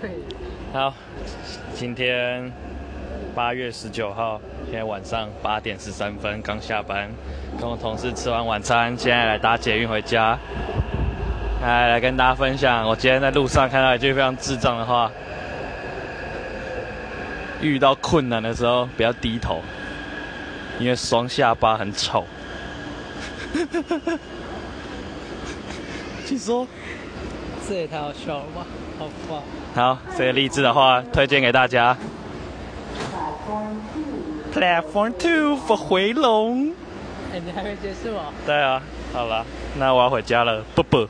对，好，今天八月十九号，现在晚上八点十三分，刚下班，跟我同事吃完晚餐，现在来搭捷运回家。来来跟大家分享，我今天在路上看到一句非常智障的话：遇到困难的时候不要低头，因为双下巴很丑。据说，这也太好笑了吧，好吧。好，这个励志的话推荐给大家。Platform Two for 回笼。哎，你还没结束啊？对啊，好了，那我要回家了，啵啵。